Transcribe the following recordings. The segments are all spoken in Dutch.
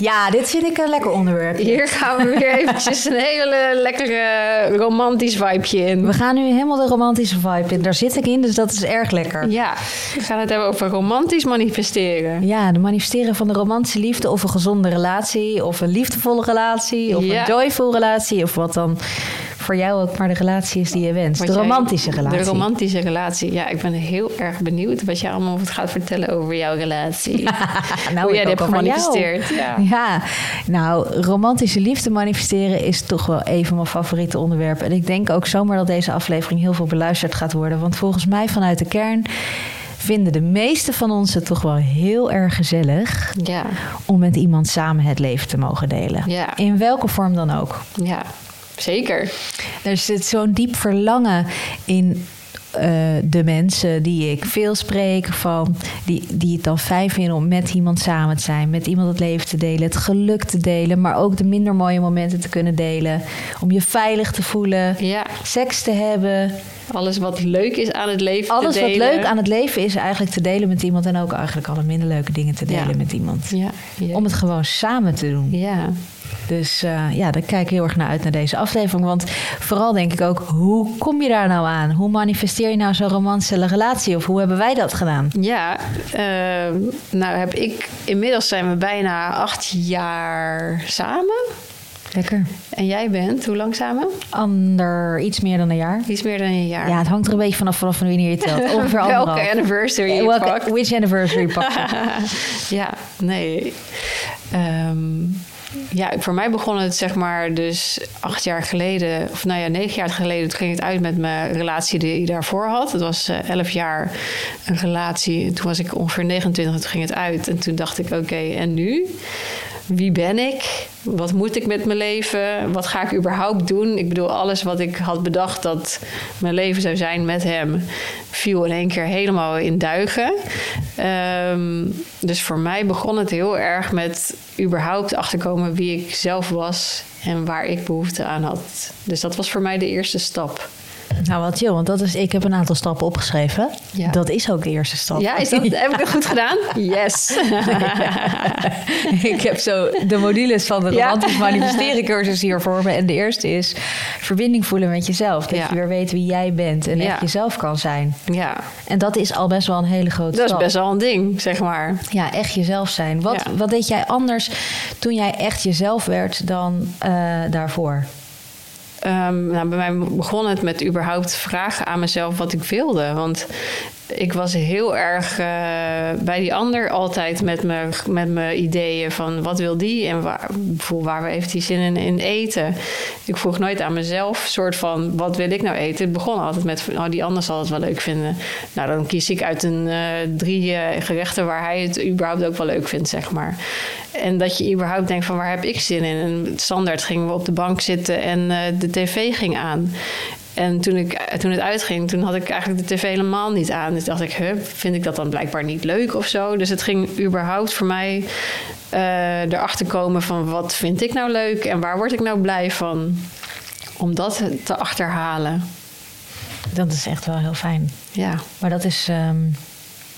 Ja, dit vind ik een lekker onderwerp. Hier gaan we weer eventjes een hele lekkere romantisch vibeje in. We gaan nu helemaal de romantische vibe in. Daar zit ik in, dus dat is erg lekker. Ja, we gaan het hebben over romantisch manifesteren. Ja, de manifesteren van de romantische liefde of een gezonde relatie of een liefdevolle relatie of Ja. een joyful relatie of wat dan voor jou ook maar de relatie is die je wenst. Wat de jij- romantische relatie. De romantische relatie. Ja, ik ben heel erg benieuwd wat jij allemaal gaat vertellen over jouw relatie. nou, Hoe jij dit hebt gemanifesteerd. Ja. Ja, nou, romantische liefde manifesteren is toch wel een van mijn favoriete onderwerpen. En ik denk ook zomaar dat deze aflevering heel veel beluisterd gaat worden. Want volgens mij vanuit de kern vinden de meeste van ons het toch wel heel erg gezellig Ja, om met iemand samen het leven te mogen delen. Ja. In welke vorm dan ook. ja, zeker. Er zit zo'n diep verlangen in eh, de mensen die ik veel spreek, van, die, die het dan fijn vinden om met iemand samen te zijn, met iemand het leven te delen, het geluk te delen, maar ook de minder mooie momenten te kunnen delen. Om je veilig te voelen, Ja, seks te hebben. alles wat leuk is aan het leven Alles te wat delen. leuk aan het leven is, eigenlijk te delen met iemand en ook eigenlijk alle minder leuke dingen te delen Ja. met iemand. Ja. Om het gewoon samen te doen. ja. Dus eh, ja, daar kijk ik heel erg naar uit naar deze aflevering. Want vooral denk ik ook, hoe kom je daar nou aan? Hoe manifesteer je nou zo'n romantische relatie? Of hoe hebben wij dat gedaan? Ja, ehm, nou heb ik... Inmiddels zijn we bijna acht jaar samen. Lekker. En jij bent, hoe lang samen? Ander, iets meer dan een jaar. Iets meer dan een jaar. Ja, het hangt er een beetje vanaf vanaf wanneer je telt. Ongeveer Welke anderhalf. anniversary Welke- which anniversary pak je? ja, nee. Ehm, ja, voor mij begon het zeg maar dus acht jaar geleden, of nou ja, negen jaar geleden, toen ging het uit met mijn relatie die ik daarvoor had. Het was eh, elf jaar een relatie. Toen was ik ongeveer 29 en toen ging het uit. En toen dacht ik, oké, en nu? Wie ben ik? Wat moet ik met mijn leven? Wat ga ik überhaupt doen? Ik bedoel, alles wat ik had bedacht dat mijn leven zou zijn met hem, viel in één keer helemaal in duigen. Ehm, dus voor mij begon het heel erg met überhaupt achterkomen wie ik zelf was en waar ik behoefte aan had. Dus dat was voor mij de eerste stap. Nou, wat chill, want dat is, ik heb een aantal stappen opgeschreven. Ja. Dat is ook de eerste stap. Ja, is dat, heb ik het goed gedaan? Yes. ik heb zo de modules van de romantisch manifesteren cursus hier voor me. En de eerste is verbinding voelen met jezelf. Dat je weer weet wie jij bent en echt jezelf kan zijn. Ja, En dat is al best wel een hele grote dat is stap. best wel een ding, zeg maar. Ja, echt jezelf zijn. Wat, wat deed jij anders toen jij echt jezelf werd dan eh, daarvoor? Ehm, nou, bij mij begon het met überhaupt vragen aan mezelf wat ik wilde. Want ik was heel erg eh, bij die ander altijd met mijn met ideeën van wat wil die en waar, waar heeft hij zin in, eten. Ik vroeg nooit aan mezelf soort van wat wil ik nou eten. Het begon altijd met oh, die ander zal het wel leuk vinden. Nou, dan kies ik uit een eh, drie eh, gerechten waar hij het überhaupt ook wel leuk vindt, zeg maar. En dat je überhaupt denkt van waar heb ik zin in? En standaard gingen we op de bank zitten en de tv ging aan. En toen, ik, toen het uitging, toen had ik eigenlijk de tv helemaal niet aan. Dus dacht ik, huh, vind ik dat dan blijkbaar niet leuk of zo? Dus het ging überhaupt voor mij eh, erachter komen van wat vind ik nou leuk en waar word ik nou blij van? Om dat te achterhalen. Dat is echt wel heel fijn. Ja. Maar dat is... ehm,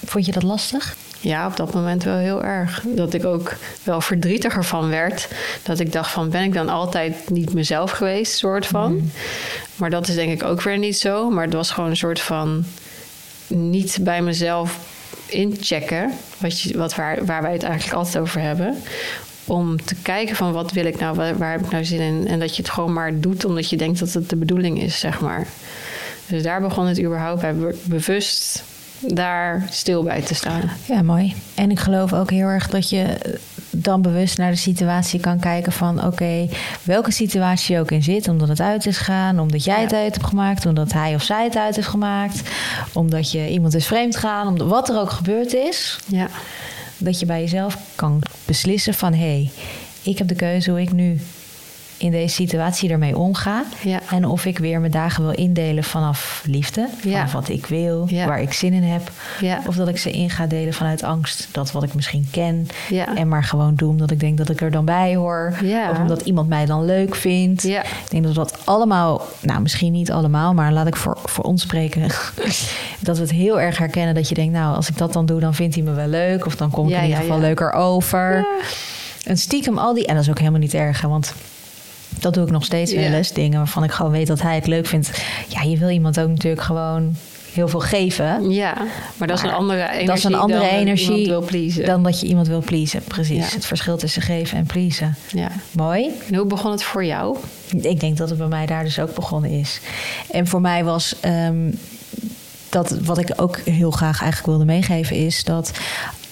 vond je dat lastig? Ja, op dat moment wel heel erg. Dat ik ook wel verdrietiger van werd. Dat ik dacht van, ben ik dan altijd niet mezelf geweest, soort van. Maar dat is denk ik ook weer niet zo. Maar het was gewoon een soort van niet bij mezelf inchecken. Wat je, wat waar, waar wij het eigenlijk altijd over hebben. Om te kijken van wat wil ik nou, waar, waar heb ik nou zin in. En dat je het gewoon maar doet omdat je denkt dat het de bedoeling is, zeg maar. Dus daar begon het überhaupt bij be- bewust daar stil bij te staan. Ja, mooi. En ik geloof ook heel erg dat je dan bewust naar de situatie kan kijken van... oké, welke situatie je ook in zit, omdat het uit is gegaan... omdat jij Ja. het uit hebt gemaakt, omdat hij of zij het uit heeft gemaakt... omdat je iemand is vreemd gaan, omdat wat er ook gebeurd is... Ja, dat je bij jezelf kan beslissen van... hé, hey, ik heb de keuze hoe ik nu in deze situatie ermee omga. Ja. En of ik weer mijn dagen wil indelen vanaf liefde. Vanaf Ja. wat ik wil, Ja. waar ik zin in heb. Of dat ik ze in ga delen vanuit angst. Dat wat ik misschien ken. En maar gewoon doe omdat ik denk dat ik er dan bij hoor. Of omdat iemand mij dan leuk vindt. Ik denk dat dat allemaal, nou misschien niet allemaal, maar laat ik voor, voor ons spreken. dat we het heel erg herkennen dat je denkt, nou als ik dat dan doe, dan vindt hij me wel leuk. Of dan kom ik in ieder geval leuker over. En stiekem al die, en dat is ook helemaal niet erg, hè, want dat doe ik nog steeds wel Ja. eens. Dingen waarvan ik gewoon weet dat hij het leuk vindt. Ja, je wil iemand ook natuurlijk gewoon heel veel geven. Ja, maar dat is een andere energie. dat is een andere dan dat energie iemand wil pleasen. dan dat je iemand wil pleasen. Precies. Ja. Het verschil tussen geven en pleasen. Ja. Mooi. En hoe begon het voor jou? Ik denk dat het bij mij daar dus ook begonnen is. En voor mij was ehm, dat wat ik ook heel graag eigenlijk wilde meegeven, is dat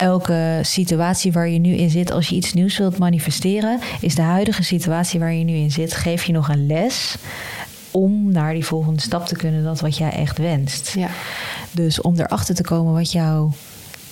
elke situatie waar je nu in zit, als je iets nieuws wilt manifesteren, is de huidige situatie waar je nu in zit, geef je nog een les om naar die volgende stap te kunnen, dat wat jij echt wenst. Ja. Dus om erachter te komen wat jouw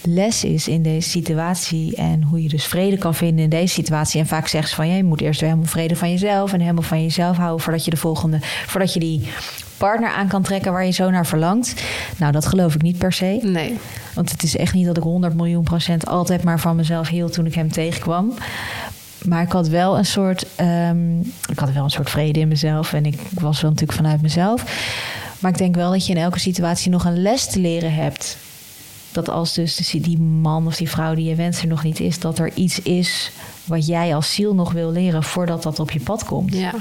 les is in deze situatie en hoe je dus vrede kan vinden in deze situatie. En vaak zeggen ze van ja, je moet eerst weer helemaal vrede van jezelf en helemaal van jezelf houden voordat je de volgende, voordat je die partner aan kan trekken waar je zo naar verlangt. Nou, dat geloof ik niet per se. Nee. Want het is echt niet dat ik 100 miljoen procent altijd maar van mezelf hield toen ik hem tegenkwam. Maar ik had wel een soort, ehm, ik had wel een soort vrede in mezelf en ik was wel natuurlijk vanuit mezelf. Maar ik denk wel dat je in elke situatie nog een les te leren hebt. Dat als dus de- die man of die vrouw die je wenst er nog niet is, dat er iets is wat jij als ziel nog wil leren voordat dat op je pad komt. Ja.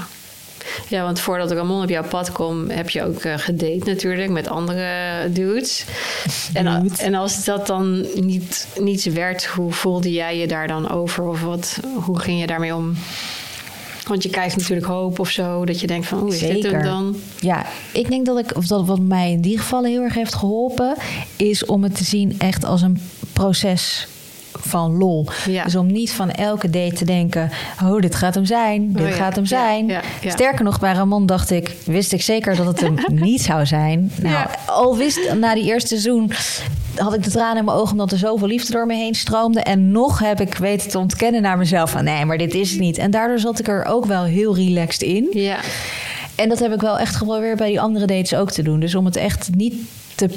Ja, want voordat Ramon op jouw pad kwam, heb je ook eh, gedate natuurlijk met andere dudes. En, en als dat dan niet, niets werd, hoe voelde jij je daar dan over? Of wat, hoe ging je daarmee om? Want je krijgt natuurlijk hoop of zo, dat je denkt van, hoe is dit hem dan? Ja, ik denk dat ik, of dat wat mij in die gevallen heel erg heeft geholpen, is om het te zien echt als een proces van lol. Ja. Dus om niet van elke date te denken: oh, dit gaat hem zijn, dit Oh ja, gaat hem zijn. ja. Sterker nog, bij Ramon dacht ik, wist ik zeker dat het hem niet zou zijn. Nou, al wist na die eerste seizoen had ik de tranen in mijn ogen omdat er zoveel liefde door me heen stroomde. En nog heb ik weten te ontkennen naar mezelf van nee, maar dit is het niet. En daardoor zat ik er ook wel heel relaxed in. Ja, En dat heb ik wel echt geprobeerd bij die andere dates ook te doen. Dus om het echt niet te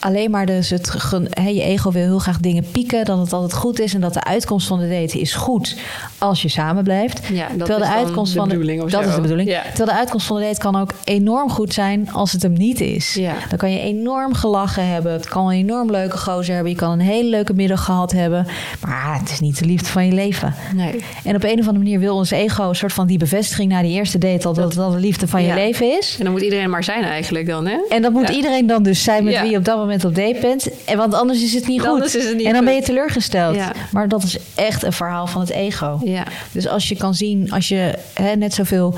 alleen maar dus het je ego wil heel graag dingen pieken, dat het altijd goed is en dat de uitkomst van de date is goed als je samen blijft. Ja, dat Terwijl de uitkomst de van bedoeling of dat zo. is de bedoeling. Ja. Terwijl de uitkomst van de date kan ook enorm goed zijn als het hem niet is. Ja. Dan kan je enorm gelachen hebben. Het kan een enorm leuke gozer hebben. Je kan een hele leuke middag gehad hebben. Maar het is niet de liefde van je leven. nee. En op een of andere manier wil ons ego een soort van die bevestiging na die eerste date al dat het dan de liefde van je leven is. En dan moet iedereen maar zijn eigenlijk dan, hè? En dat moet iedereen dan dus zijn met wie je op dat moment op date bent. En want anders is het niet goed. Het niet en dan ben je teleurgesteld. Ja. Maar dat is echt een verhaal van het ego. Ja. Dus als je kan zien, als je hè, net zoveel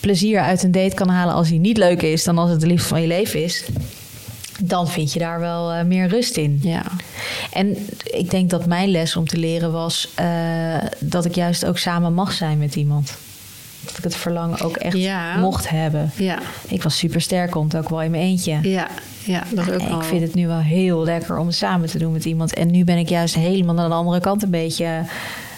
plezier uit een date kan halen als die niet leuk is, dan als het de liefde van je leven is, dan vind je daar wel eh, meer rust in. Ja. En ik denk dat mijn les om te leren was eh, dat ik juist ook samen mag zijn met iemand. Dat ik het verlangen ook echt Ja. mocht hebben. Ja. Ik was super sterk, komt ook wel in mijn eentje. Ja. Ja, dat ook wel... ik vind het nu wel heel lekker om het samen te doen met iemand. En nu ben ik juist helemaal aan de andere kant een beetje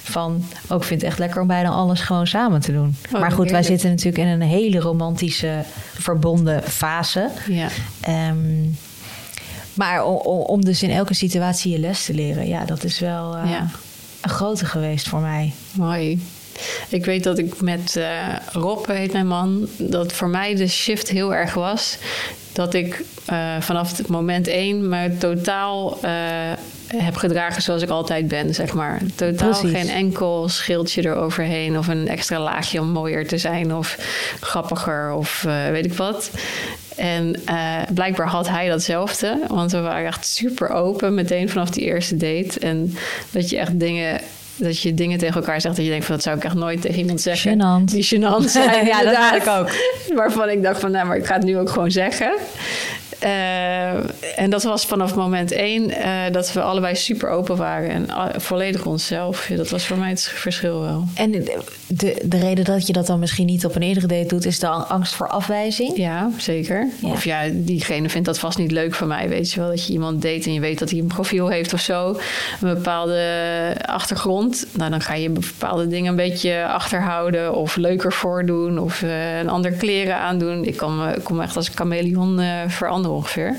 van... ook vind het echt lekker om bijna alles gewoon samen te doen. Oh, maar goed, wij zitten natuurlijk in een hele romantische, verbonden fase. Ja. Ehm, maar om, dus in elke situatie je les te leren... ja, dat is wel eh, Ja. een grote geweest voor mij. Mooi. Ik weet dat ik met eh, Rob, heet mijn man, dat voor mij de shift heel erg was. Dat ik eh, vanaf het moment één me totaal eh, heb gedragen zoals ik altijd ben, zeg maar. Totaal Precies. geen enkel schildje eroverheen of een extra laagje om mooier te zijn of grappiger of weet ik wat. En blijkbaar had hij datzelfde, want we waren echt super open meteen vanaf die eerste date. En dat je echt dingen, dat je dingen tegen elkaar zegt dat je denkt van dat zou ik echt nooit tegen iemand zeggen. Gênant. Die gênant zijn. Ja, dat had ik ook. Waarvan ik dacht van nou, maar ik ga het nu ook gewoon zeggen. Uh, en dat was vanaf moment één uh, dat we allebei super open waren en uh, volledig onszelf. Ja, dat was voor mij het verschil wel. En de, de reden dat je dat dan misschien niet op een eerdere date doet, is de angst voor afwijzing? Ja, zeker. Ja. Of ja, diegene vindt dat vast niet leuk van mij. Weet je wel, dat je iemand date en je weet dat hij een profiel heeft of zo, een bepaalde achtergrond. Nou, dan ga je bepaalde dingen een beetje achterhouden of leuker voordoen of een ander kleren aandoen. Ik kan kom echt als een chameleon veranderen ongeveer.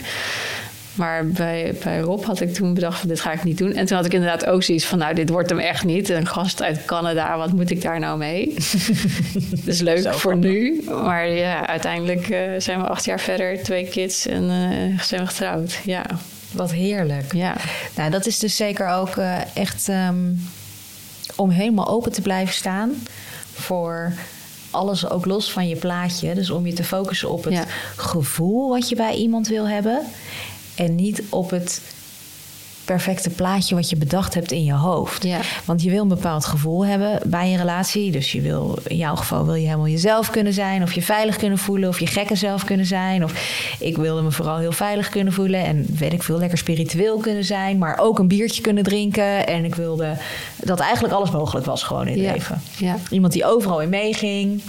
Maar bij, bij Rob had ik toen bedacht van dit ga ik niet doen. En toen had ik inderdaad ook zoiets van nou dit wordt hem echt niet. Een gast uit Canada, wat moet ik daar nou mee? dus leuk voor nu. Maar ja, uiteindelijk uh, zijn we acht jaar verder, twee kids en uh, zijn we getrouwd. Ja. Wat heerlijk. Ja. Nou, dat is dus zeker ook uh, echt um, om helemaal open te blijven staan voor alles ook los van je plaatje. Dus om je te focussen op het ja. gevoel wat je bij iemand wil hebben. En niet op het perfecte plaatje wat je bedacht hebt in je hoofd. Ja. Want je wil een bepaald gevoel hebben bij je relatie. Dus je wil, in jouw geval wil je helemaal jezelf kunnen zijn. Of je veilig kunnen voelen. Of je gekke zelf kunnen zijn. Of ik wilde me vooral heel veilig kunnen voelen. En weet ik veel, lekker spiritueel kunnen zijn. Maar ook een biertje kunnen drinken. En ik wilde dat eigenlijk alles mogelijk was gewoon in het ja. leven. Ja. Iemand die overal in meeging.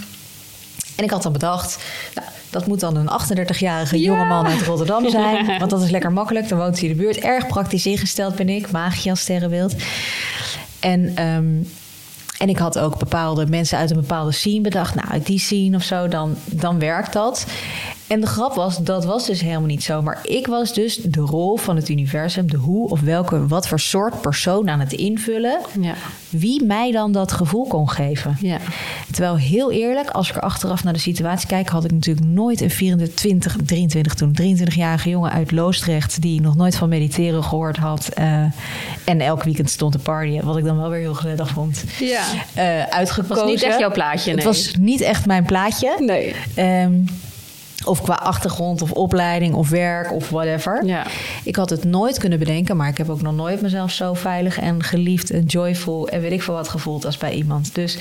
En ik had dan bedacht, nou, dat moet dan een 38-jarige Ja. jongeman uit Rotterdam zijn. Want dat is lekker makkelijk. Dan woont hij in de buurt. Erg praktisch ingesteld ben ik. Maagje als sterrenbeeld. En, ehm, en ik had ook bepaalde mensen uit een bepaalde scene bedacht. Nou, uit die scene of zo, dan, dan werkt dat. En de grap was, dat was dus helemaal niet zo. Maar ik was dus de rol van het universum, de hoe of welke, wat voor soort persoon aan het invullen. Ja. Wie mij dan dat gevoel kon geven. Ja. Terwijl heel eerlijk, als ik er achteraf naar de situatie kijk, had ik natuurlijk nooit een 24, 23 toen 23-jarige jongen uit Loosdrecht die nog nooit van mediteren gehoord had uh, en elk weekend stond te partyen, wat ik dan wel weer heel gezellig vond. Ja. Uh, uitgekozen. Het was niet echt jouw plaatje. Nee. Het was niet echt mijn plaatje. Nee. Um, of qua achtergrond of opleiding of werk of whatever. Ja. Ik had het nooit kunnen bedenken, maar ik heb ook nog nooit mezelf zo veilig en geliefd en joyful en weet ik veel wat gevoeld als bij iemand. Dus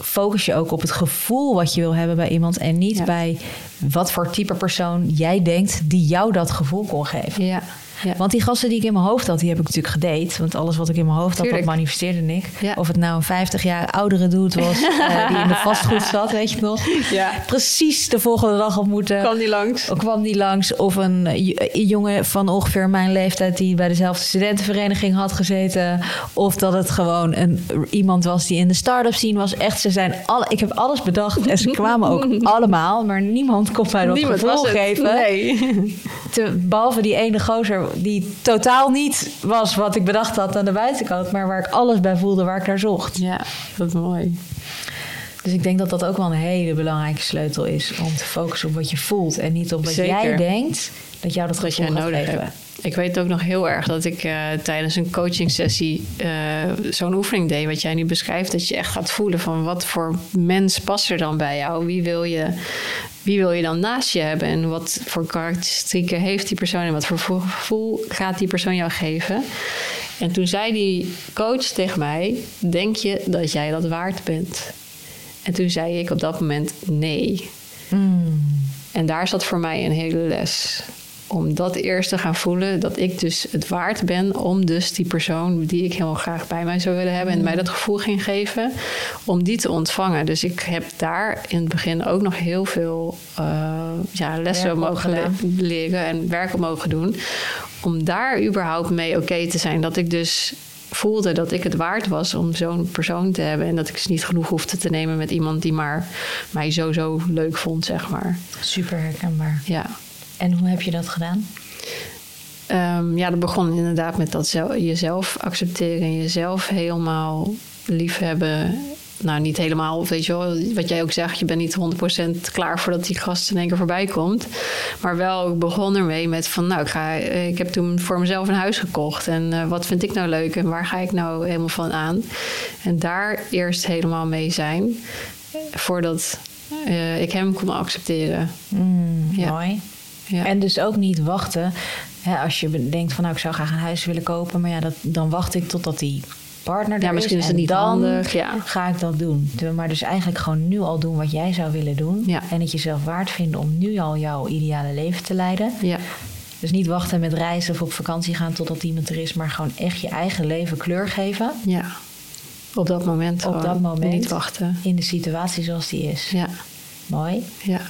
focus je ook op het gevoel wat je wil hebben bij iemand en niet Ja. bij wat voor type persoon jij denkt die jou dat gevoel kon geven. Ja. Ja. Want die gasten die ik in mijn hoofd had, die heb ik natuurlijk gedate. Want alles wat ik in mijn hoofd had, Tuurlijk. dat manifesteerde ik. Ja. Of het nou een 50 jaar oudere dude was eh, die in de vastgoed zat, weet je nog. Ja. Precies de volgende dag ontmoeten. kwam die langs. Ook kwam die langs. Of een jongen van ongeveer mijn leeftijd die bij dezelfde studentenvereniging had gezeten. Of dat het gewoon een, iemand was die in de start-up scene was. Echt, ze zijn alle, ik heb alles bedacht en ze kwamen ook allemaal. Maar niemand kon mij dat gevoel geven. Nee. Te- behalve die ene gozer die totaal niet was wat ik bedacht had aan de buitenkant. Maar waar ik alles bij voelde, waar ik naar zocht. Ja, dat is mooi. Dus ik denk dat dat ook wel een hele belangrijke sleutel is. Om te focussen op wat je voelt. En niet op wat Zeker. jij denkt dat jou dat Dat gevoel jij gaat nodig geven. hebt. Ik weet ook nog heel erg dat ik eh, tijdens een coaching sessie eh, zo'n oefening deed. Wat jij nu beschrijft. Dat je echt gaat voelen van wat voor mens past er dan bij jou? Wie wil je, wie wil je dan naast je hebben? En wat voor karakteristieken heeft die persoon? En wat voor gevoel gaat die persoon jou geven? En toen zei die coach tegen mij: Denk je dat jij dat waard bent? En toen zei ik op dat moment nee. En daar zat voor mij een hele les. Om dat eerst te gaan voelen, dat ik dus het waard ben om dus die persoon die ik heel graag bij mij zou willen hebben en mij dat gevoel ging geven, om die te ontvangen. Dus ik heb daar in het begin ook nog heel veel eh, ja, lessen mogen le- leren en werk op mogen doen. Om daar überhaupt mee oké te zijn. Dat ik dus voelde dat ik het waard was om zo'n persoon te hebben. En dat ik dus niet genoeg hoefde te nemen met iemand die maar mij zo, zo leuk vond, zeg maar. Super herkenbaar. Ja. En hoe heb je dat gedaan? Ehm, ja, dat begon inderdaad met dat zel- jezelf accepteren en jezelf helemaal liefhebben. Nou, niet helemaal, weet je wel, wat jij ook zegt, je bent niet 100% klaar voordat die gast in één keer voorbij komt. Maar wel, ik begon ermee met van, nou, ik, ga, ik heb toen voor mezelf een huis gekocht. En eh, wat vind ik nou leuk en waar ga ik nou helemaal van aan? En daar eerst helemaal mee zijn, eh, voordat eh, ik hem kon accepteren. Ja. Mooi. Ja. En dus ook niet wachten. Hè, als je denkt van nou ik zou graag een huis willen kopen. Maar ja, dat, dan wacht ik totdat die partner Ja, er misschien is en het niet dan handig, ja. ga ik dat doen. Maar dus eigenlijk gewoon nu al doen wat jij zou willen doen. Ja. En het jezelf waard vinden om nu al jouw ideale leven te leiden. Ja, Dus niet wachten met reizen of op vakantie gaan totdat iemand er is, maar gewoon echt je eigen leven kleur geven ja. Op dat moment Op dat moment. Niet wachten. in de situatie zoals die is. Ja, Mooi. ja.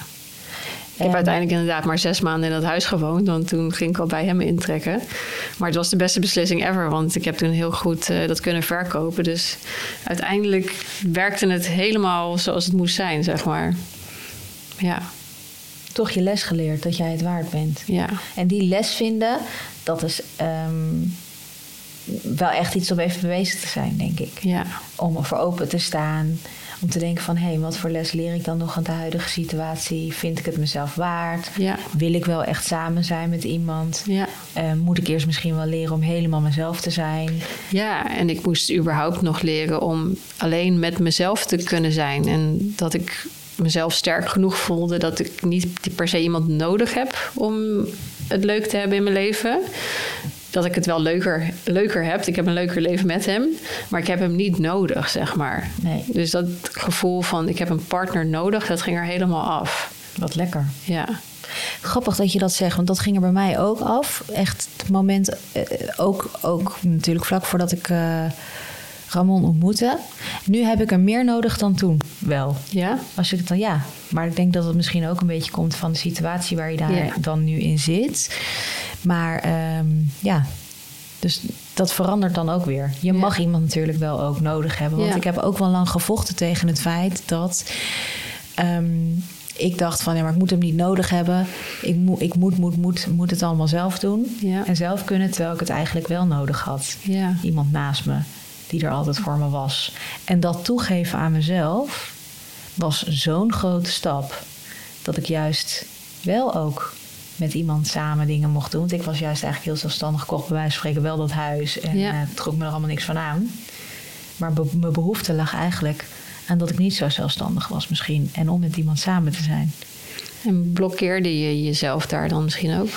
Ik heb uiteindelijk inderdaad maar zes maanden in dat huis gewoond. Want toen ging ik al bij hem intrekken. Maar het was de beste beslissing ever. Want ik heb toen heel goed eh, dat kunnen verkopen. Dus uiteindelijk werkte het helemaal zoals het moest zijn, zeg maar. Ja, Toch je les geleerd dat jij het waard bent. ja. En die les vinden, dat is ehm, wel echt iets om even bewezen te zijn, denk ik. Ja, Om voor open te staan. Om te denken van, hé, hey, wat voor les leer ik dan nog aan de huidige situatie? Vind ik het mezelf waard? ja, Wil ik wel echt samen zijn met iemand? ja. Eh, moet ik eerst misschien wel leren om helemaal mezelf te zijn? Ja, en ik moest überhaupt nog leren om alleen met mezelf te kunnen zijn. En dat ik mezelf sterk genoeg voelde dat ik niet per se iemand nodig heb om het leuk te hebben in mijn leven. Dat ik het wel leuker, leuker heb. Ik heb een leuker leven met hem. Maar ik heb hem niet nodig, zeg maar. Nee. Dus dat gevoel van ik heb een partner nodig, dat ging er helemaal af. Wat lekker. Ja, Grappig dat je dat zegt, want dat ging er bij mij ook af. Echt het moment, eh, ook, ook natuurlijk vlak voordat ik eh, Ramon ontmoette. Nu heb ik er meer nodig dan toen, wel. ja, Als ik het dan, ja. Maar ik denk dat het misschien ook een beetje komt van de situatie waar je daar Ja. dan nu in zit. Maar ehm, ja, dus dat verandert dan ook weer. Je Ja. mag iemand natuurlijk wel ook nodig hebben. Want Ja. ik heb ook wel lang gevochten tegen het feit dat. ehm, ik dacht van ja, maar ik moet hem niet nodig hebben. Ik, moet, ik moet, moet, moet, moet het allemaal zelf doen. Ja. En zelf kunnen, terwijl ik het eigenlijk wel nodig had. ja, Iemand naast me die er altijd voor me was. En dat toegeven aan mezelf was zo'n grote stap. Dat ik juist wel ook met iemand samen dingen mocht doen. Want ik was juist eigenlijk heel zelfstandig. Kocht bij wijze van spreken wel dat huis. En Ja. eh, trok me er allemaal niks van aan. Maar be- mijn behoefte lag eigenlijk aan dat ik niet zo zelfstandig was misschien. En om met iemand samen te zijn. En blokkeerde je jezelf daar dan misschien ook?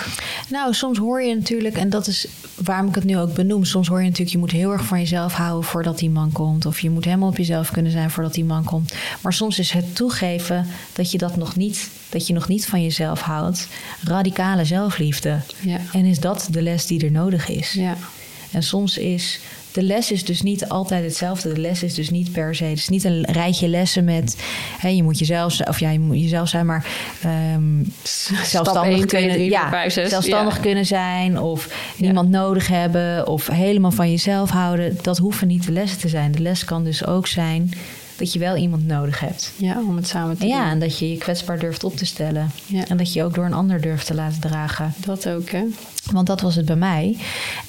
Nou, soms hoor je natuurlijk, en dat is waarom ik het nu ook benoem. Soms hoor je natuurlijk, je moet heel erg van jezelf houden voordat die man komt. Of je moet helemaal op jezelf kunnen zijn voordat die man komt. Maar soms is het toegeven dat je dat nog niet, dat je nog niet van jezelf houdt, radicale zelfliefde. Ja. En is dat de les die er nodig is? Ja, En soms is de les is dus niet altijd hetzelfde. De les is dus niet per se. Het is niet een rijtje lessen met. Hè, je moet jezelf of ja, je moet jezelf zijn, maar ehm, zelfstandig 1, 2, kunnen, 3, ja, 5, 6, zelfstandig ja. kunnen zijn of niemand nodig hebben of helemaal van jezelf houden. Dat hoeven niet de lessen te zijn. De les kan dus ook zijn dat je wel iemand nodig hebt. ja, om het samen te En ja, doen. en dat je je kwetsbaar durft op te stellen. Ja. En dat je je ook door een ander durft te laten dragen. Dat ook, hè? Want dat was het bij mij.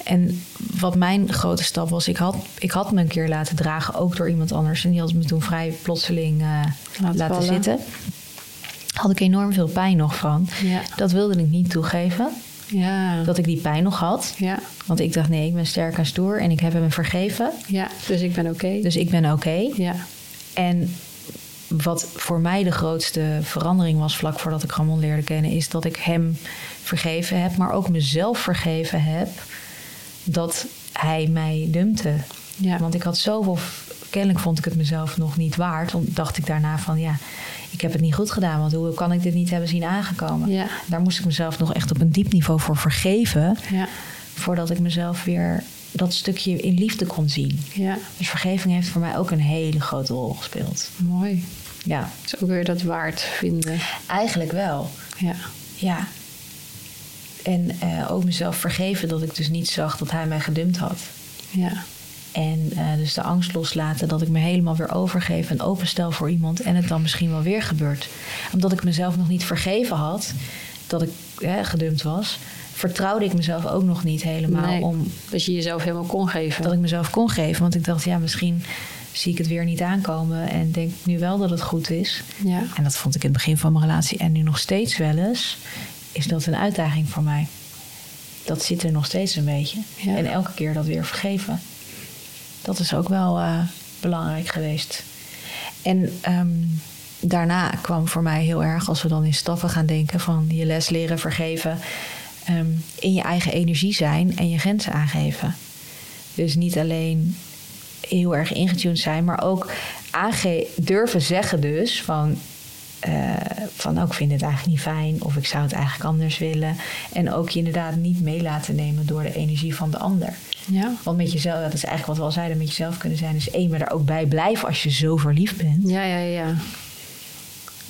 En wat mijn grote stap was, ik had, ik had me een keer laten dragen, ook door iemand anders. En die had me toen vrij plotseling eh, Laten zitten. Had ik enorm veel pijn nog van. Ja. Dat wilde ik niet toegeven, Ja. dat ik die pijn nog had. ja. Want ik dacht, nee, ik ben sterk en stoer en ik heb hem vergeven. Ja, dus ik ben oké. Dus ik ben oké. Ja. En wat voor mij de grootste verandering was vlak voordat ik Ramon leerde kennen, is dat ik hem vergeven heb, maar ook mezelf vergeven heb dat hij mij dumpte. Ja. Want ik had zoveel, kennelijk vond ik het mezelf nog niet waard. Want dacht ik daarna van ja, ik heb het niet goed gedaan, want hoe kan ik dit niet hebben zien aangekomen? Ja. Daar moest ik mezelf nog echt op een diep niveau voor vergeven, Ja. voordat ik mezelf weer dat stukje in liefde kon zien. Ja. Dus vergeving heeft voor mij ook een hele grote rol gespeeld. Mooi. Ja, Dus ook weer dat waard vinden. eigenlijk wel. Ja. Ja. En eh, ook mezelf vergeven dat ik dus niet zag dat hij mij gedumpt had. Ja. En eh, dus de angst loslaten dat ik me helemaal weer overgeef en openstel voor iemand en het dan misschien wel weer gebeurt. Omdat ik mezelf nog niet vergeven had dat ik hè, gedumpt was, vertrouwde ik mezelf ook nog niet helemaal Nee, om Dat je jezelf helemaal kon geven. dat ik mezelf kon geven. Want ik dacht, ja, misschien zie ik het weer niet aankomen en denk nu wel dat het goed is. Ja. En dat vond ik in het begin van mijn relatie en nu nog steeds wel eens, is dat een uitdaging voor mij. Dat zit er nog steeds een beetje. Ja. En elke keer dat weer vergeven. Dat is ook wel eh, belangrijk geweest. En ehm, daarna kwam voor mij heel erg, als we dan in stappen gaan denken, van je les leren vergeven, ehm, in je eigen energie zijn en je grenzen aangeven. Dus niet alleen heel erg ingetuned zijn, maar ook aange durven zeggen dus van... eh, van nou, ik vind het eigenlijk niet fijn of ik zou het eigenlijk anders willen. En ook je inderdaad niet mee laten nemen door de energie van de ander. Ja. Want met jezelf, dat is eigenlijk wat we al zeiden, met jezelf kunnen zijn is één, maar daar ook bij blijven als je zo verliefd bent. Ja, ja, ja.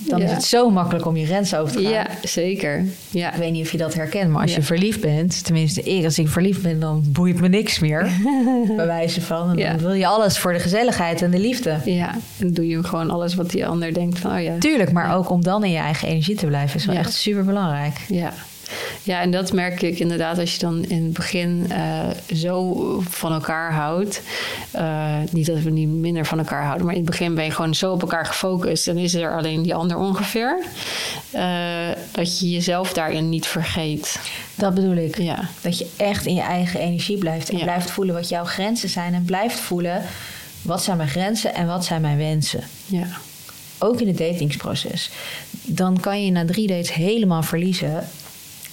Dan Ja. is het zo makkelijk om je grens over te gaan. Ja, zeker. Ja. Ik weet niet of je dat herkent, maar als Ja. je verliefd bent, tenminste ik, als ik verliefd ben, dan boeit me niks meer. bij wijze van. En dan wil je alles voor de gezelligheid en de liefde. Ja, en dan doe je gewoon alles wat die ander denkt van, oh ja. Tuurlijk, maar ook om dan in je eigen energie te blijven is wel echt super belangrijk. Ja. Ja, en dat merk ik inderdaad als je dan in het begin eh, zo van elkaar houdt. Eh, niet dat we niet minder van elkaar houden, maar in het begin ben je gewoon zo op elkaar gefocust. Dan is er alleen die ander ongeveer. eh, dat je jezelf daarin niet vergeet. Dat bedoel ik. Ja, Dat je echt in je eigen energie blijft en Ja. blijft voelen wat jouw grenzen zijn en blijft voelen wat zijn mijn grenzen en wat zijn mijn wensen. ja, Ook in het datingsproces. Dan kan je na drie dates helemaal verliezen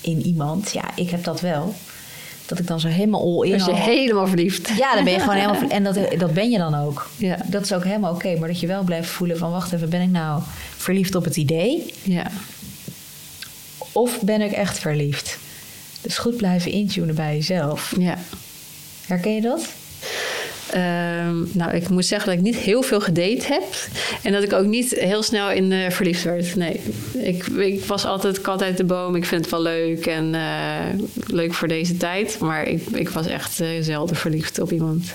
in iemand. Ja, ik heb dat wel. Dat ik dan zo helemaal all in als je al- helemaal verliefd. Ja, dan ben je gewoon helemaal... ver- En dat, dat ben je dan ook. Ja. Dat is ook helemaal oké. maar dat je wel blijft voelen van... wacht even, ben ik nou verliefd op het idee? Ja, Of ben ik echt verliefd? Dus goed blijven intunen bij jezelf. ja. Herken je dat? Ehm, nou, ik moet zeggen dat ik niet heel veel gedate heb. En dat ik ook niet heel snel in eh, verliefd werd. Nee, ik, ik was altijd kat uit de boom. Ik vind het wel leuk en eh, leuk voor deze tijd. Maar ik, ik was echt eh, zelden verliefd op iemand.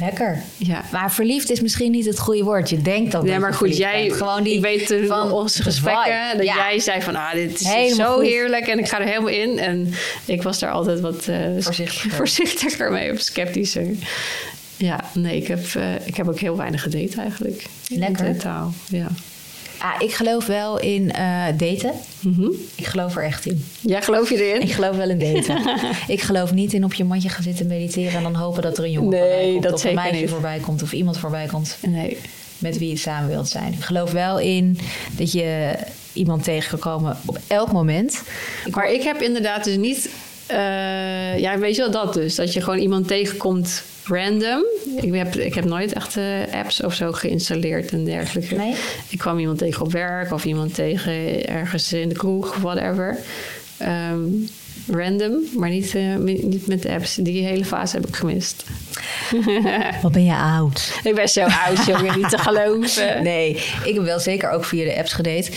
Lekker. Ja. Maar verliefd is misschien niet het goede woord. Je denkt dat Ja, dat maar goed, jij, bent. Gewoon die ik weet van onze gesprekken, dat Ja. jij zei van, ah, dit is Helemaal zo goed. heerlijk en ik ga er helemaal in. En ik was daar altijd wat Voorzichtiger. voorzichtiger mee of sceptischer. Ja, nee, ik heb, eh, ik heb ook heel weinig gedate eigenlijk. Lekker. In totaal, ja. Ah, ik geloof wel in eh, daten. Mhm. Ik geloof er echt in. Ja, geloof je erin? Ik geloof wel in daten. ik geloof niet in op je mandje gaan zitten mediteren... en dan hopen dat er een jongen Nee, voorbij komt... dat of een meisje niet. voorbij komt... of iemand voorbij komt Nee. met wie je samen wilt zijn. Ik geloof wel in dat je iemand tegen kan komen op elk moment. Maar ik heb inderdaad dus niet... eh, ja, weet je wel dat dus? Dat je gewoon iemand tegenkomt random. Ik heb, ik heb nooit echt eh, apps of zo geïnstalleerd en dergelijke. Nee? Ik kwam iemand tegen op werk of iemand tegen ergens in de kroeg of whatever. Ehm, random, maar niet, eh, niet met apps. Die hele fase heb ik gemist. Wat ben je oud? Ik ben zo oud, jongen, niet te geloven. Nee, ik heb wel zeker ook via de apps gedate.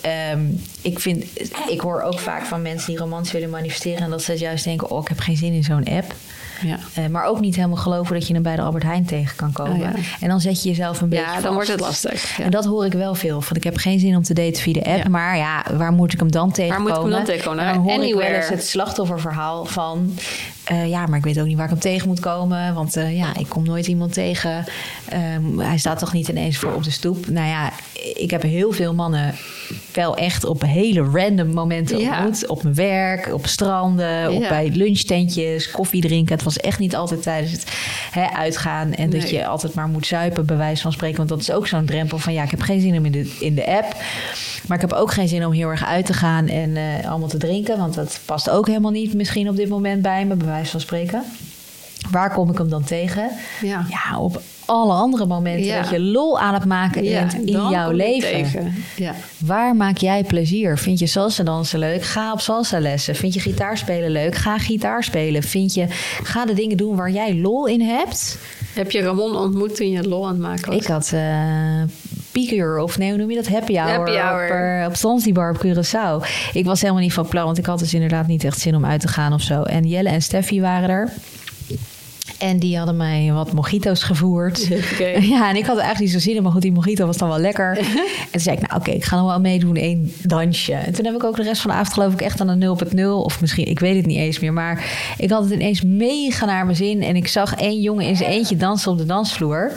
Ehm, ik, vind, ik hoor ook vaak van mensen die romantisch willen manifesteren... en dat ze juist denken, oh, ik heb geen zin in zo'n app. Ja. Eh, maar ook niet helemaal geloven dat je hem bij de Albert Heijn tegen kan komen. Oh, ja. En dan zet je jezelf een beetje ja, vast. dan wordt het lastig. Ja. En dat hoor ik wel veel. Van ik heb geen zin om te daten via de app. Maar ja, waar moet ik hem dan tegenkomen? moet ik hem dan tegenkomen? En dan hoor ik Anywhere. wel eens het slachtofferverhaal van... eh, ja, maar ik weet ook niet waar ik hem tegen moet komen. Want eh, ja, ik kom nooit iemand tegen. Ehm, hij staat toch niet ineens voor op de stoep. Nou ja, ik heb heel veel mannen wel echt op hele random momenten Ja. ontmoet. Op mijn werk, op stranden, op bij lunchtentjes, koffie drinken. Het was echt niet altijd tijdens het hè, uitgaan. En dat je altijd maar moet zuipen, bij wijze van spreken. Want dat is ook zo'n drempel van ja, ik heb geen zin om in de, in de app. Maar ik heb ook geen zin om heel erg uit te gaan en eh, allemaal te drinken. Want dat past ook helemaal niet misschien op dit moment bij me, bij wijze van spreken. Waar kom ik hem dan tegen? Ja. Ja, op alle andere momenten Ja. dat je lol aan het maken bent in jouw leven. Ja. Waar maak jij plezier? Vind je salsa dansen leuk? Ga op salsa lessen. Vind je gitaar spelen leuk? Ga gitaar spelen. Vind je, ga de dingen doen waar jij lol in hebt. Heb je Ramon ontmoet toen je lol aan het maken was? Ik had eh Piekuur, of nee, hoe noem je dat? Happy hour, Happy hour. op, eh, op Zanzibar op Curaçao. Ik was helemaal niet van plan, want ik had dus inderdaad niet echt zin om uit te gaan of zo. En Jelle en Steffi waren er. En die hadden mij wat mojito's gevoerd. Ja, en ik had er eigenlijk niet zo zin in, maar goed, die mojito was dan wel lekker. en toen zei ik, nou oké, ik ga nog wel meedoen, één dansje. En toen heb ik ook de rest van de avond geloof ik echt aan een 0.0. Of misschien, ik weet het niet eens meer. Maar ik had het ineens mega naar mijn zin. En ik zag één jongen in zijn eentje dansen op de dansvloer.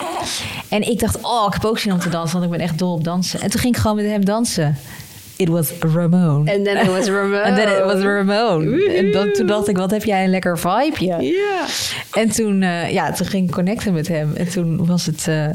En ik dacht, oh, ik heb ook zin om te dansen, want ik ben echt dol op dansen. En toen ging ik gewoon met hem dansen. It was Ramon. En then it was Ramon. En then it was Ramon. En dan, toen dacht ik, wat heb jij een lekker vibeje. Ja. En toen, eh, ja, toen ging ik connecten met hem. En toen was het, eh,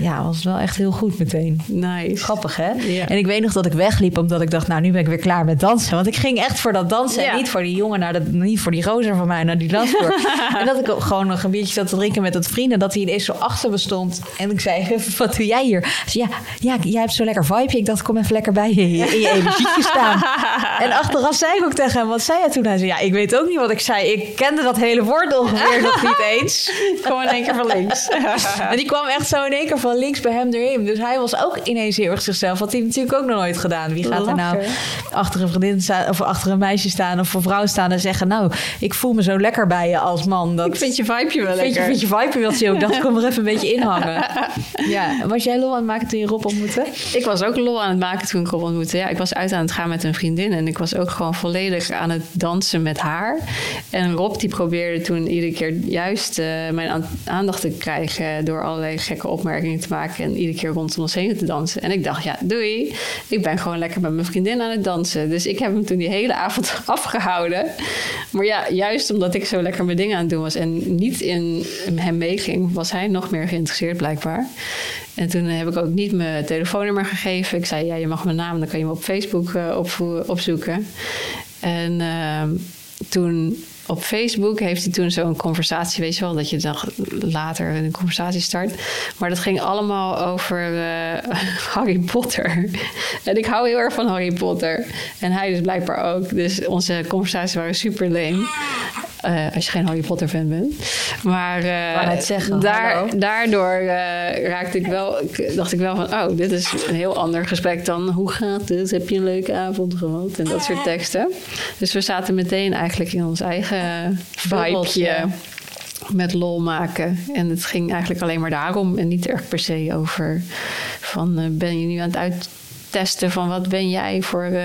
ja, was wel echt heel goed meteen. Nice. Grappig, hè? Ja. En ik weet nog dat ik wegliep omdat ik dacht, nou, nu ben ik weer klaar met dansen. Want ik ging echt voor dat dansen Ja. en niet voor die jongen, naar niet voor die gozer van mij naar die dansvloer. en dat ik ook gewoon nog een biertje zat te drinken met dat vrienden. Dat hij ineens zo achter me stond. En ik zei, wat doe jij hier? Zei, ja, ja, jij hebt zo'n lekker vibe. Ik dacht, kom even lekker bij je in je energietje staan. en achteraf zei ik ook tegen hem, wat zei hij toen? Hij zei, ja, ik weet ook niet wat ik zei. Ik kende dat hele woord ongeveer nog niet eens. Gewoon in één keer van links. En die kwam echt zo in één keer van links bij hem erin. Dus hij was ook ineens heel erg zichzelf. Had hij natuurlijk ook nog nooit gedaan. Wie gaat er nou achter een vriendin staan of achter een meisje staan of een vrouw staan en zeggen: Nou, ik voel me zo lekker bij je als man. Dat Ik vind je vibeje wel vind je, lekker. vind je vibe wil je ook. Dat ik kom er even een beetje inhangen. Ja, was jij lol aan het maken toen je Rob ontmoette? Ik was ook lol aan het maken toen ik Rob ontmoette. Ja, ik was uit aan het gaan met een vriendin. En ik was ook gewoon volledig aan het dansen met haar. En Rob die probeerde toen iedere keer juist eh, mijn aan- aandacht te krijgen... door allerlei gekke opmerkingen te maken... en iedere keer rondom ons heen te dansen. En ik dacht, ja, doei. Ik ben gewoon lekker met mijn vriendin aan het dansen. Dus ik heb hem toen die hele avond afgehouden. Maar ja, juist omdat ik zo lekker mijn dingen aan het doen was... en niet in hem meeging... was hij nog meer geïnteresseerd blijkbaar. En toen heb ik ook niet mijn telefoonnummer gegeven. Ik zei, ja, je mag mijn naam, dan kan je me op Facebook eh, opzoeken. En ehm, toen op Facebook heeft hij toen zo'n conversatie, weet je wel, dat je dan later een conversatie start. Maar dat ging allemaal over eh, Harry Potter. En ik hou heel erg van Harry Potter. En hij dus blijkbaar ook. Dus onze conversaties waren super lame. Eh, als je geen Harry Potter fan bent. Maar eh, zeggen, daar, daardoor eh, raakte ik wel, dacht ik wel van, oh, dit is een heel ander gesprek dan hoe gaat het? Heb je een leuke avond gehad? En dat soort teksten. Dus we zaten meteen eigenlijk in ons eigen vibeje met lol maken. En het ging eigenlijk alleen maar daarom en niet echt per se over van ben je nu aan het uittesten van wat ben jij voor. eh,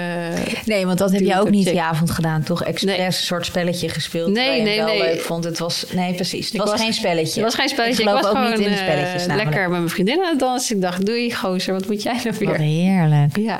Nee, want dat heb jij ook niet check. die avond gedaan, toch? Expres Nee. een soort spelletje gespeeld. Nee, waar je nee, wel nee. leuk vond. Het was, nee, precies. Het was, was- geen spelletje. Het was geen spelletje. Ik was ook gewoon niet in de eh, spelletjes namelijk. lekker met mijn vriendin aan het dansen. Ik dacht, doei gozer, wat moet jij nou Wat weer? heerlijk. Ja.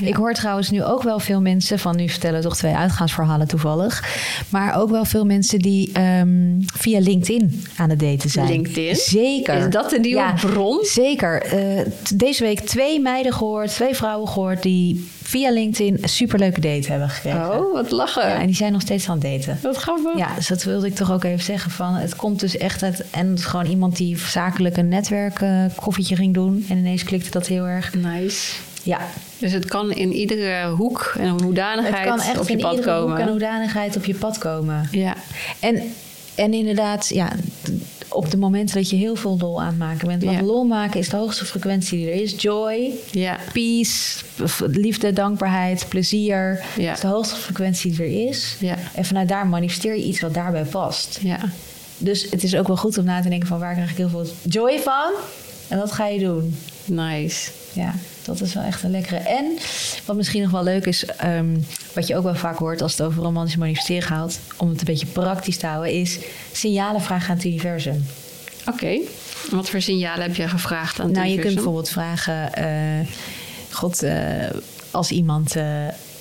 Ik hoor trouwens nu ook wel veel mensen van nu vertellen toch twee uitgaansverhalen toevallig. Maar ook wel veel mensen die ehm, via LinkedIn aan het daten zijn. LinkedIn? Zeker. Is dat de nieuwe bron? Zeker. Eh, deze week twee meiden gehoord, twee vrouwen gehoord die via LinkedIn een superleuke date hebben gekregen. Oh, wat lachen. Ja, en die zijn nog steeds aan het daten. Wat grappig. Ja, dus dat wilde ik toch ook even zeggen. Van, het komt dus echt uit... En gewoon iemand die zakelijk een netwerk koffietje ging doen. En ineens klikte dat heel erg. Nice. Ja, Dus het kan in iedere hoek en het hoedanigheid kan echt op je in pad iedere komen. hoek en hoedanigheid op je pad komen. Ja. En, en inderdaad, ja, op de momenten dat je heel veel lol aan het maken bent. Want Ja. lol maken is de hoogste frequentie die er is. Joy, Ja. peace, liefde, dankbaarheid, plezier. Ja. Dat is de hoogste frequentie die er is. Ja. En vanuit daar manifesteer je iets wat daarbij past. Ja. Dus het is ook wel goed om na te denken van waar krijg ik heel veel joy van? En wat ga je doen? Nice. Ja, dat is wel echt een lekkere. En wat misschien nog wel leuk is, ehm, wat je ook wel vaak hoort als het over romantisch manifesteren gaat, om het een beetje praktisch te houden, is signalen vragen aan het universum. Oké. Wat voor signalen heb jij gevraagd aan het nou, je kunt universum? bijvoorbeeld vragen, eh, God, eh, als iemand.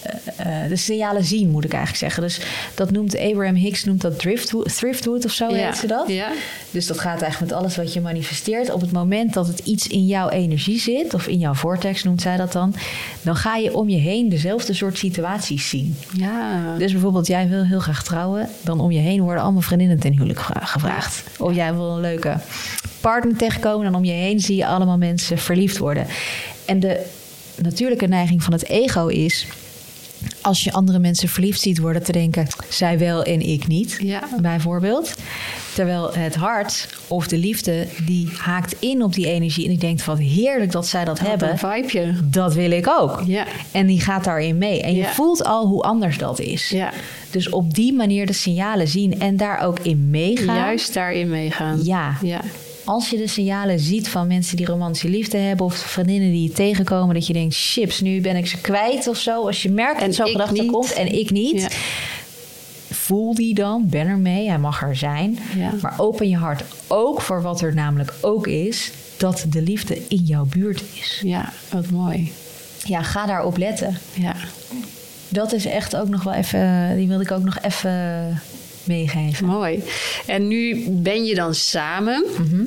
Eh, eh, de signalen zien, moet ik eigenlijk zeggen. Dus dat noemt Abraham Hicks noemt dat driftwood, thriftwood of zo Ja. heet ze dat. Ja. Dus dat gaat eigenlijk met alles wat je manifesteert. Op het moment dat het iets in jouw energie zit, of in jouw vortex noemt zij dat dan, dan ga je om je heen dezelfde soort situaties zien. Ja. Dus bijvoorbeeld, jij wil heel graag trouwen, dan om je heen worden allemaal vriendinnen ten huwelijk gevra- gevraagd. Of jij wil een leuke partner tegenkomen, dan om je heen zie je allemaal mensen verliefd worden. En de natuurlijke neiging van het ego is. Als je andere mensen verliefd ziet worden, te denken: zij wel en ik niet, Ja. bijvoorbeeld. Terwijl het hart of de liefde, die haakt in op die energie en die denkt: wat heerlijk dat zij dat Wat hebben. een. Dat wil ik ook. Ja. En die gaat daarin mee. En je voelt al hoe anders dat is. Ja. Dus op die manier de signalen zien en daar ook in meegaan. Juist daarin meegaan. Ja. Ja. Als je de signalen ziet van mensen die romantische liefde hebben... of vriendinnen die je tegenkomen... dat je denkt, chips, nu ben ik ze kwijt of zo. Als je merkt En dat zo'n gedachte niet. komt en ik niet... Ja. voel die dan, ben er mee, hij mag er zijn. Ja. Maar open je hart ook voor wat er namelijk ook is... dat de liefde in jouw buurt is. Ja, wat mooi. Ja, ga daarop letten. Ja. Dat is echt ook nog wel even. Die wilde ik ook nog even meegeven. Mooi. En nu ben je dan samen. Mhm.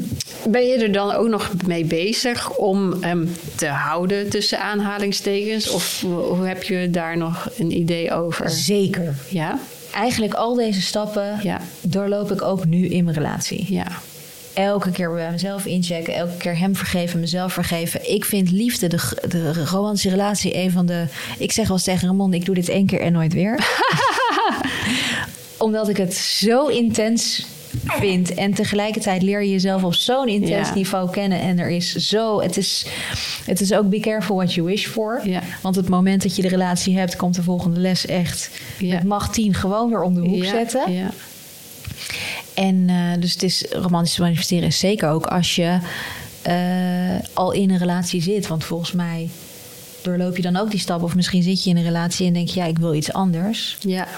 Ben je er dan ook nog mee bezig om hem te houden tussen aanhalingstekens? Of hoe heb je daar nog een idee over? Zeker. Ja? Eigenlijk al deze stappen Ja. doorloop ik ook nu in mijn relatie. Ja. Elke keer bij mezelf inchecken, elke keer hem vergeven, mezelf vergeven. Ik vind liefde, de, de romantische relatie, een van de. Ik zeg wel eens tegen Ramon: ik doe dit één keer en nooit weer. Omdat ik het zo intens vind. En tegelijkertijd leer je jezelf op zo'n intens Ja. niveau kennen. En er is zo. Het is, het is ook be careful what you wish for. Ja. Want het moment dat je de relatie hebt, komt de volgende les echt. Ja. Met macht 10 gewoon weer om de hoek zetten. Ja. En eh, dus het is romantisch manifesteren is zeker ook als je eh, al in een relatie zit. Want volgens mij doorloop je dan ook die stap. Of misschien zit je in een relatie en denk je, ja, ik wil iets anders. ja.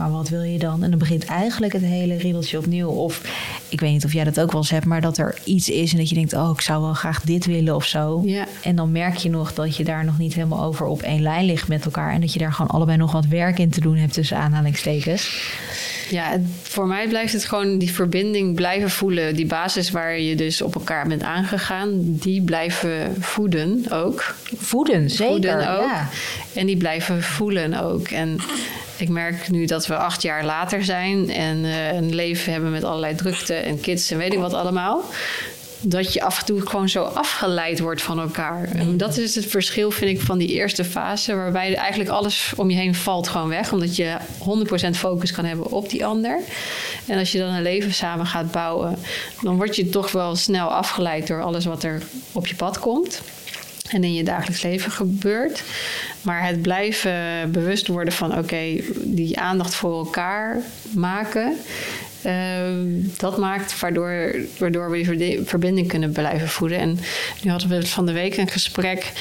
Maar wat wil je dan? En dan begint eigenlijk het hele riedeltje opnieuw. Of ik weet niet of jij dat ook wel eens hebt, maar dat er iets is en dat je denkt, oh, ik zou wel graag dit willen of zo. Ja. En dan merk je nog dat je daar nog niet helemaal over op één lijn ligt met elkaar. En dat je daar gewoon allebei nog wat werk in te doen hebt tussen aanhalingstekens. Ja, voor mij blijft het gewoon die verbinding blijven voelen. Die basis waar je dus op elkaar bent aangegaan, die blijven voeden ook. Voeden, zeker. Voeden ook. Ja. En die blijven voelen ook. En ik merk nu dat we acht jaar later zijn en eh, een leven hebben met allerlei drukte en kids en weet ik wat allemaal. Dat je af en toe gewoon zo afgeleid wordt van elkaar. En dat is het verschil, vind ik, van die eerste fase. Waarbij eigenlijk alles om je heen valt gewoon weg. Omdat je 100% focus kan hebben op die ander. En als je dan een leven samen gaat bouwen, dan word je toch wel snel afgeleid door alles wat er op je pad komt en in je dagelijks leven gebeurt. Maar het blijven bewust worden van oké, die aandacht voor elkaar maken. ehm, dat maakt waardoor, waardoor we die verbinding kunnen blijven voeden. En nu hadden we van de week een gesprek.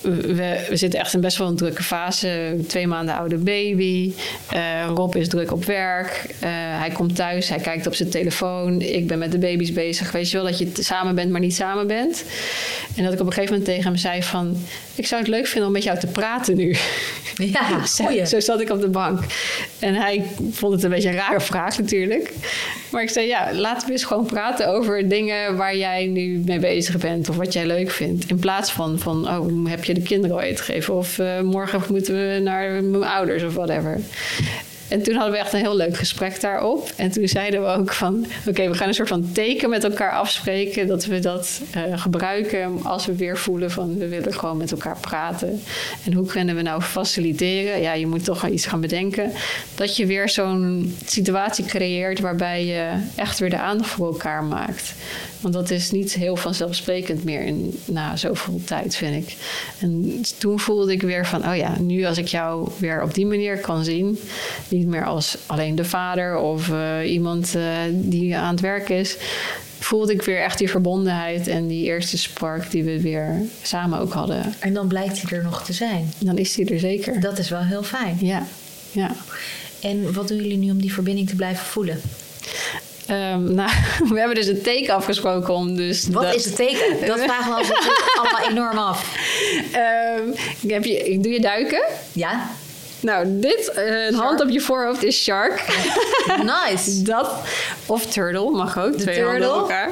We, we zitten echt in best wel een drukke fase. Twee maanden oude baby. Eh, Rob is druk op werk. Eh, hij komt thuis, hij kijkt op zijn telefoon. Ik ben met de baby's bezig. Weet je wel, dat je samen bent, maar niet samen bent. En dat ik op een gegeven moment tegen hem zei van... ik zou het leuk vinden om met jou te praten nu. Ja, Zo-. Zo zat ik op de bank. En hij vond het een beetje een rare vraag natuurlijk. Maar ik zei, ja, laten we eens gewoon praten over dingen waar jij nu mee bezig bent. Of wat jij leuk vindt. In plaats van, van oh, heb je de kinderen al eten gegeven? Of eh, morgen moeten we naar mijn ouders of whatever. En toen hadden we echt een heel leuk gesprek daarop. En toen zeiden we ook van... oké, we gaan een soort van teken met elkaar afspreken... dat we dat eh, gebruiken als we weer voelen van... we willen gewoon met elkaar praten. En hoe kunnen we nou faciliteren? Ja, je moet toch iets gaan bedenken. Dat je weer zo'n situatie creëert... waarbij je echt weer de aandacht voor elkaar maakt. Want dat is niet heel vanzelfsprekend meer in, na zoveel tijd, vind ik. En toen voelde ik weer van, oh ja, nu als ik jou weer op die manier kan zien, niet meer als alleen de vader of eh, iemand eh, die aan het werk is, voelde ik weer echt die verbondenheid en die eerste spark die we weer samen ook hadden. En dan blijkt hij er nog te zijn. Dan is die er zeker. Dat is wel heel fijn. Ja, ja. En wat doen jullie nu om die verbinding te blijven voelen? Ehm, nou, we hebben dus een teken afgesproken om dus... Wat dat- is het teken? Dat vragen we ons allemaal enorm af. Ehm, heb je, doe je duiken? Ja? Nou, dit, eh, een hand op je voorhoofd is shark. Nice. Dat, of turtle, mag ook. De twee handen turtle? op elkaar.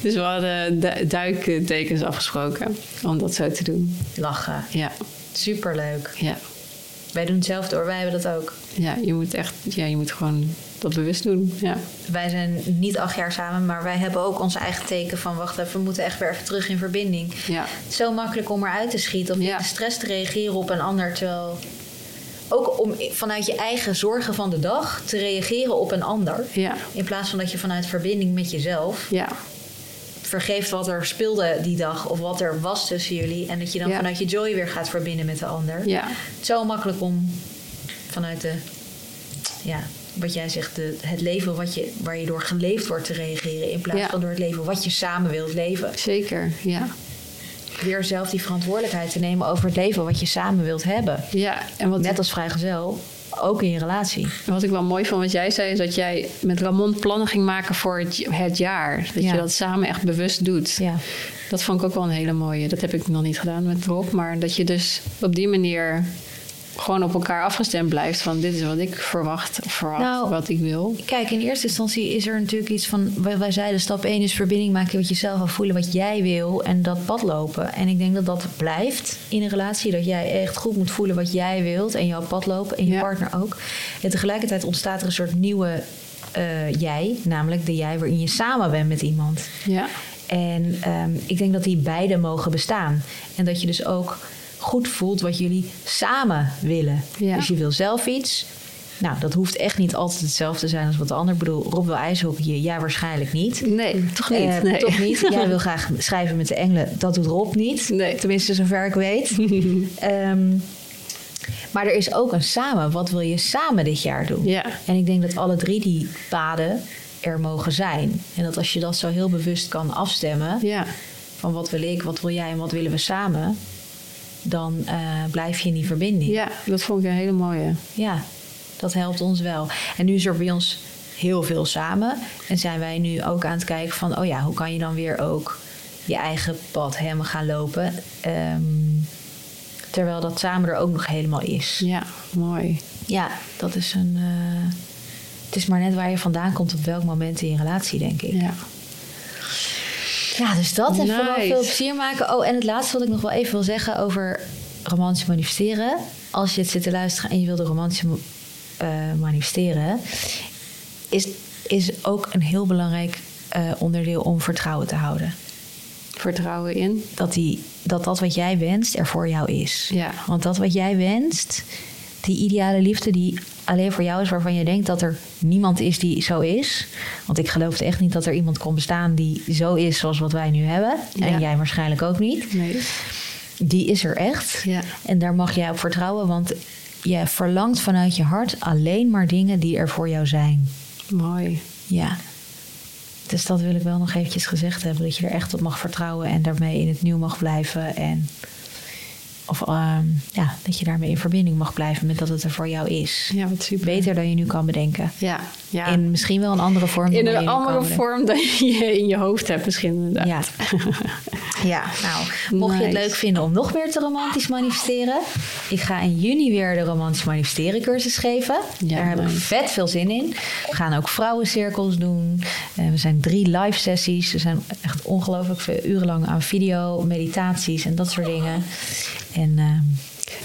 Dus we hadden du- duiktekens afgesproken om dat zo te doen. Lachen. Ja, Superleuk. ja. Wij doen hetzelfde hoor. Wij hebben dat ook. ja je moet echt, ja, je moet gewoon dat bewust doen. Ja, Wij zijn niet acht jaar samen, maar wij hebben ook onze eigen teken van... wacht even, we moeten echt weer even terug in verbinding. ja, Het is zo makkelijk om eruit te schieten of Ja. de stress te reageren op een ander. Terwijl ook om vanuit je eigen zorgen van de dag te reageren op een ander. ja, In plaats van dat je vanuit verbinding met jezelf ja, vergeeft wat er speelde die dag of wat er was tussen jullie. En dat je dan Ja. vanuit je joy weer gaat verbinden met de ander. ja, Het is zo makkelijk om vanuit de, ja, wat jij zegt, de, het leven wat je, waar je door geleefd wordt te reageren. In plaats van door het leven wat je samen wilt leven. zeker. Ja, Weer zelf die verantwoordelijkheid te nemen over het leven wat je samen wilt hebben. ja. En wat, Net als vrijgezel, ook in je relatie. wat ik wel mooi vond wat jij zei, is dat jij met Ramon plannen ging maken voor het, het jaar. Dat Ja. je dat samen echt bewust doet. Ja. Dat vond ik ook wel een hele mooie. Dat heb ik nog niet gedaan met Rob. Maar dat je dus op die manier gewoon op elkaar afgestemd blijft van dit is wat ik verwacht, of verwacht Nou, wat ik wil. Kijk, in eerste instantie is er natuurlijk iets van... Wij, zeiden stap 1 is verbinding maken met jezelf... en voelen wat jij wil en dat pad lopen. En ik denk dat dat blijft in een relatie. Dat jij echt goed moet voelen wat jij wilt... en jouw pad lopen en je Ja. partner ook. En tegelijkertijd ontstaat er een soort nieuwe eh, jij. Namelijk de jij waarin je samen bent met iemand. Ja, En ehm, ik denk dat die beide mogen bestaan. En dat je dus ook goed voelt wat jullie samen willen. Ja. Dus je wil zelf iets. Nou, dat hoeft echt niet altijd hetzelfde te zijn als wat de ander. Ik bedoel, Rob wil ijshockeyen, jij waarschijnlijk niet. nee, toch niet. Eh, nee. Toch niet. Jij wil graag schrijven met de engelen. Dat doet Rob niet. Nee. Tenminste, zover ik weet. Ehm, maar er is ook een samen. Wat wil je samen dit jaar doen? Ja. En ik denk dat alle drie die paden er mogen zijn. En dat als je dat zo heel bewust kan afstemmen... Ja, van wat wil ik, wat wil jij en wat willen we samen... dan eh, blijf je in die verbinding. ja, dat vond ik een hele mooie. Ja, dat helpt ons wel. En nu is er bij ons heel veel samen. En zijn wij nu ook aan het kijken van... oh ja, hoe kan je dan weer ook je eigen pad helemaal gaan lopen... Ehm, terwijl dat samen er ook nog helemaal is. Ja, mooi. Ja, dat is een... eh, het is maar net waar je vandaan komt op welk moment in je relatie, denk ik. Ja. Ja, dus dat en vooral Nice. veel plezier maken. Oh, en het laatste wat ik nog wel even wil zeggen over romantisch manifesteren. Als je het zit te luisteren en je wil de romantisch eh, manifesteren, is, is ook een heel belangrijk eh, onderdeel om vertrouwen te houden. Vertrouwen in. Dat, die, dat dat wat jij wenst er voor jou is. Ja. Want dat wat jij wenst, die ideale liefde die alleen voor jou is, waarvan je denkt dat er niemand is die zo is. Want ik geloofde echt niet dat er iemand kon bestaan die zo is zoals wat wij nu hebben. Ja. En jij waarschijnlijk ook niet. Nee. Die is er echt. Ja. En daar mag jij op vertrouwen, want je verlangt vanuit je hart alleen maar dingen die er voor jou zijn. Mooi. Ja. Dus dat wil ik wel nog eventjes gezegd hebben. Dat je er echt op mag vertrouwen en daarmee in het nieuw mag blijven. En of ehm, ja, dat je daarmee in verbinding mag blijven met dat het er voor jou is. Ja, wat super. Beter dan je nu kan bedenken. Ja, ja. In misschien wel een andere vorm. in een andere vorm dan je in je hoofd hebt misschien inderdaad. Ja. ja, nou, mocht je het leuk vinden om nog meer te romantisch manifesteren. Ik ga in juni weer de romantisch manifesteren cursus geven. Ja, Daar heb ik vet veel zin in. We gaan ook vrouwencirkels doen. Eh, we zijn drie live sessies. Er zijn echt ongelooflijk veel uren lang aan video, meditaties en dat soort dingen. En ehm,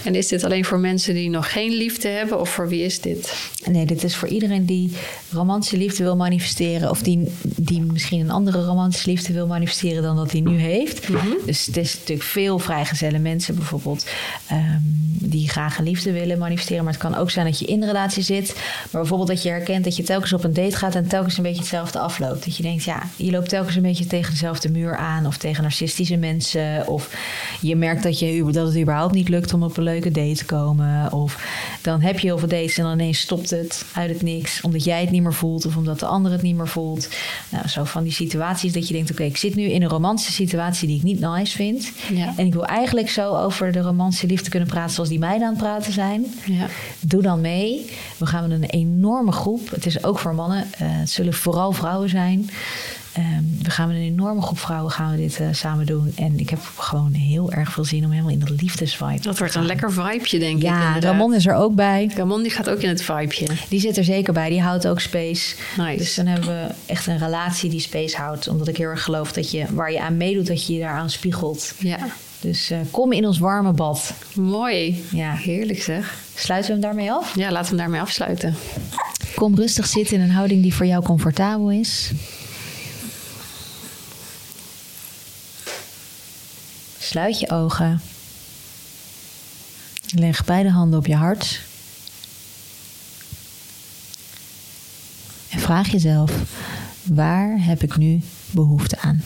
En is dit alleen voor mensen die nog geen liefde hebben of voor wie is dit? Nee, dit is voor iedereen die romantische liefde wil manifesteren. Of die, die misschien een andere romantische liefde wil manifesteren dan dat hij nu heeft. Dus het is natuurlijk veel vrijgezelle mensen bijvoorbeeld. ehm, die graag een liefde willen manifesteren. Maar het kan ook zijn dat je in een relatie zit. Maar bijvoorbeeld dat je herkent dat je telkens op een date gaat. En telkens een beetje hetzelfde afloopt. Dat je denkt, ja, je loopt telkens een beetje tegen dezelfde muur aan. Of tegen narcistische mensen. Of je merkt dat, je, dat het überhaupt niet lukt om op een leuke date te komen. Of dan heb je heel veel dates en dan ineens stopt het uit het niks. Omdat jij het niet meer voelt of omdat de ander het niet meer voelt. Nou, zo van die situaties dat je denkt... oké, ik zit nu in een romantische situatie die ik niet nice vind. Ja. En ik wil eigenlijk zo over de romantische liefde kunnen praten... zoals die meiden aan het praten zijn. Ja. Doe dan mee. We gaan met een enorme groep. Het is ook voor mannen. eh, het zullen vooral vrouwen zijn. Ehm, we gaan met een enorme groep vrouwen gaan we dit eh, samen doen. En ik heb gewoon heel erg veel zin om helemaal in dat liefdesvibe Dat wordt een lekker vibeje, denk ik. Ja, inderdaad. Ramon is er ook bij. Ramon die gaat ook in het vibeje. Die zit er zeker bij. Die houdt ook space. Nice. Dus dan hebben we echt een relatie die space houdt. Omdat ik heel erg geloof dat je waar je aan meedoet, dat je je daaraan spiegelt. Ja, Dus eh, kom in ons warme bad. mooi. Ja. Heerlijk zeg. Sluiten we hem daarmee af? Ja, laten we hem daarmee afsluiten. Kom rustig zitten in een houding die voor jou comfortabel is. Sluit je ogen. Leg beide handen op je hart. En vraag jezelf: waar heb ik nu behoefte aan?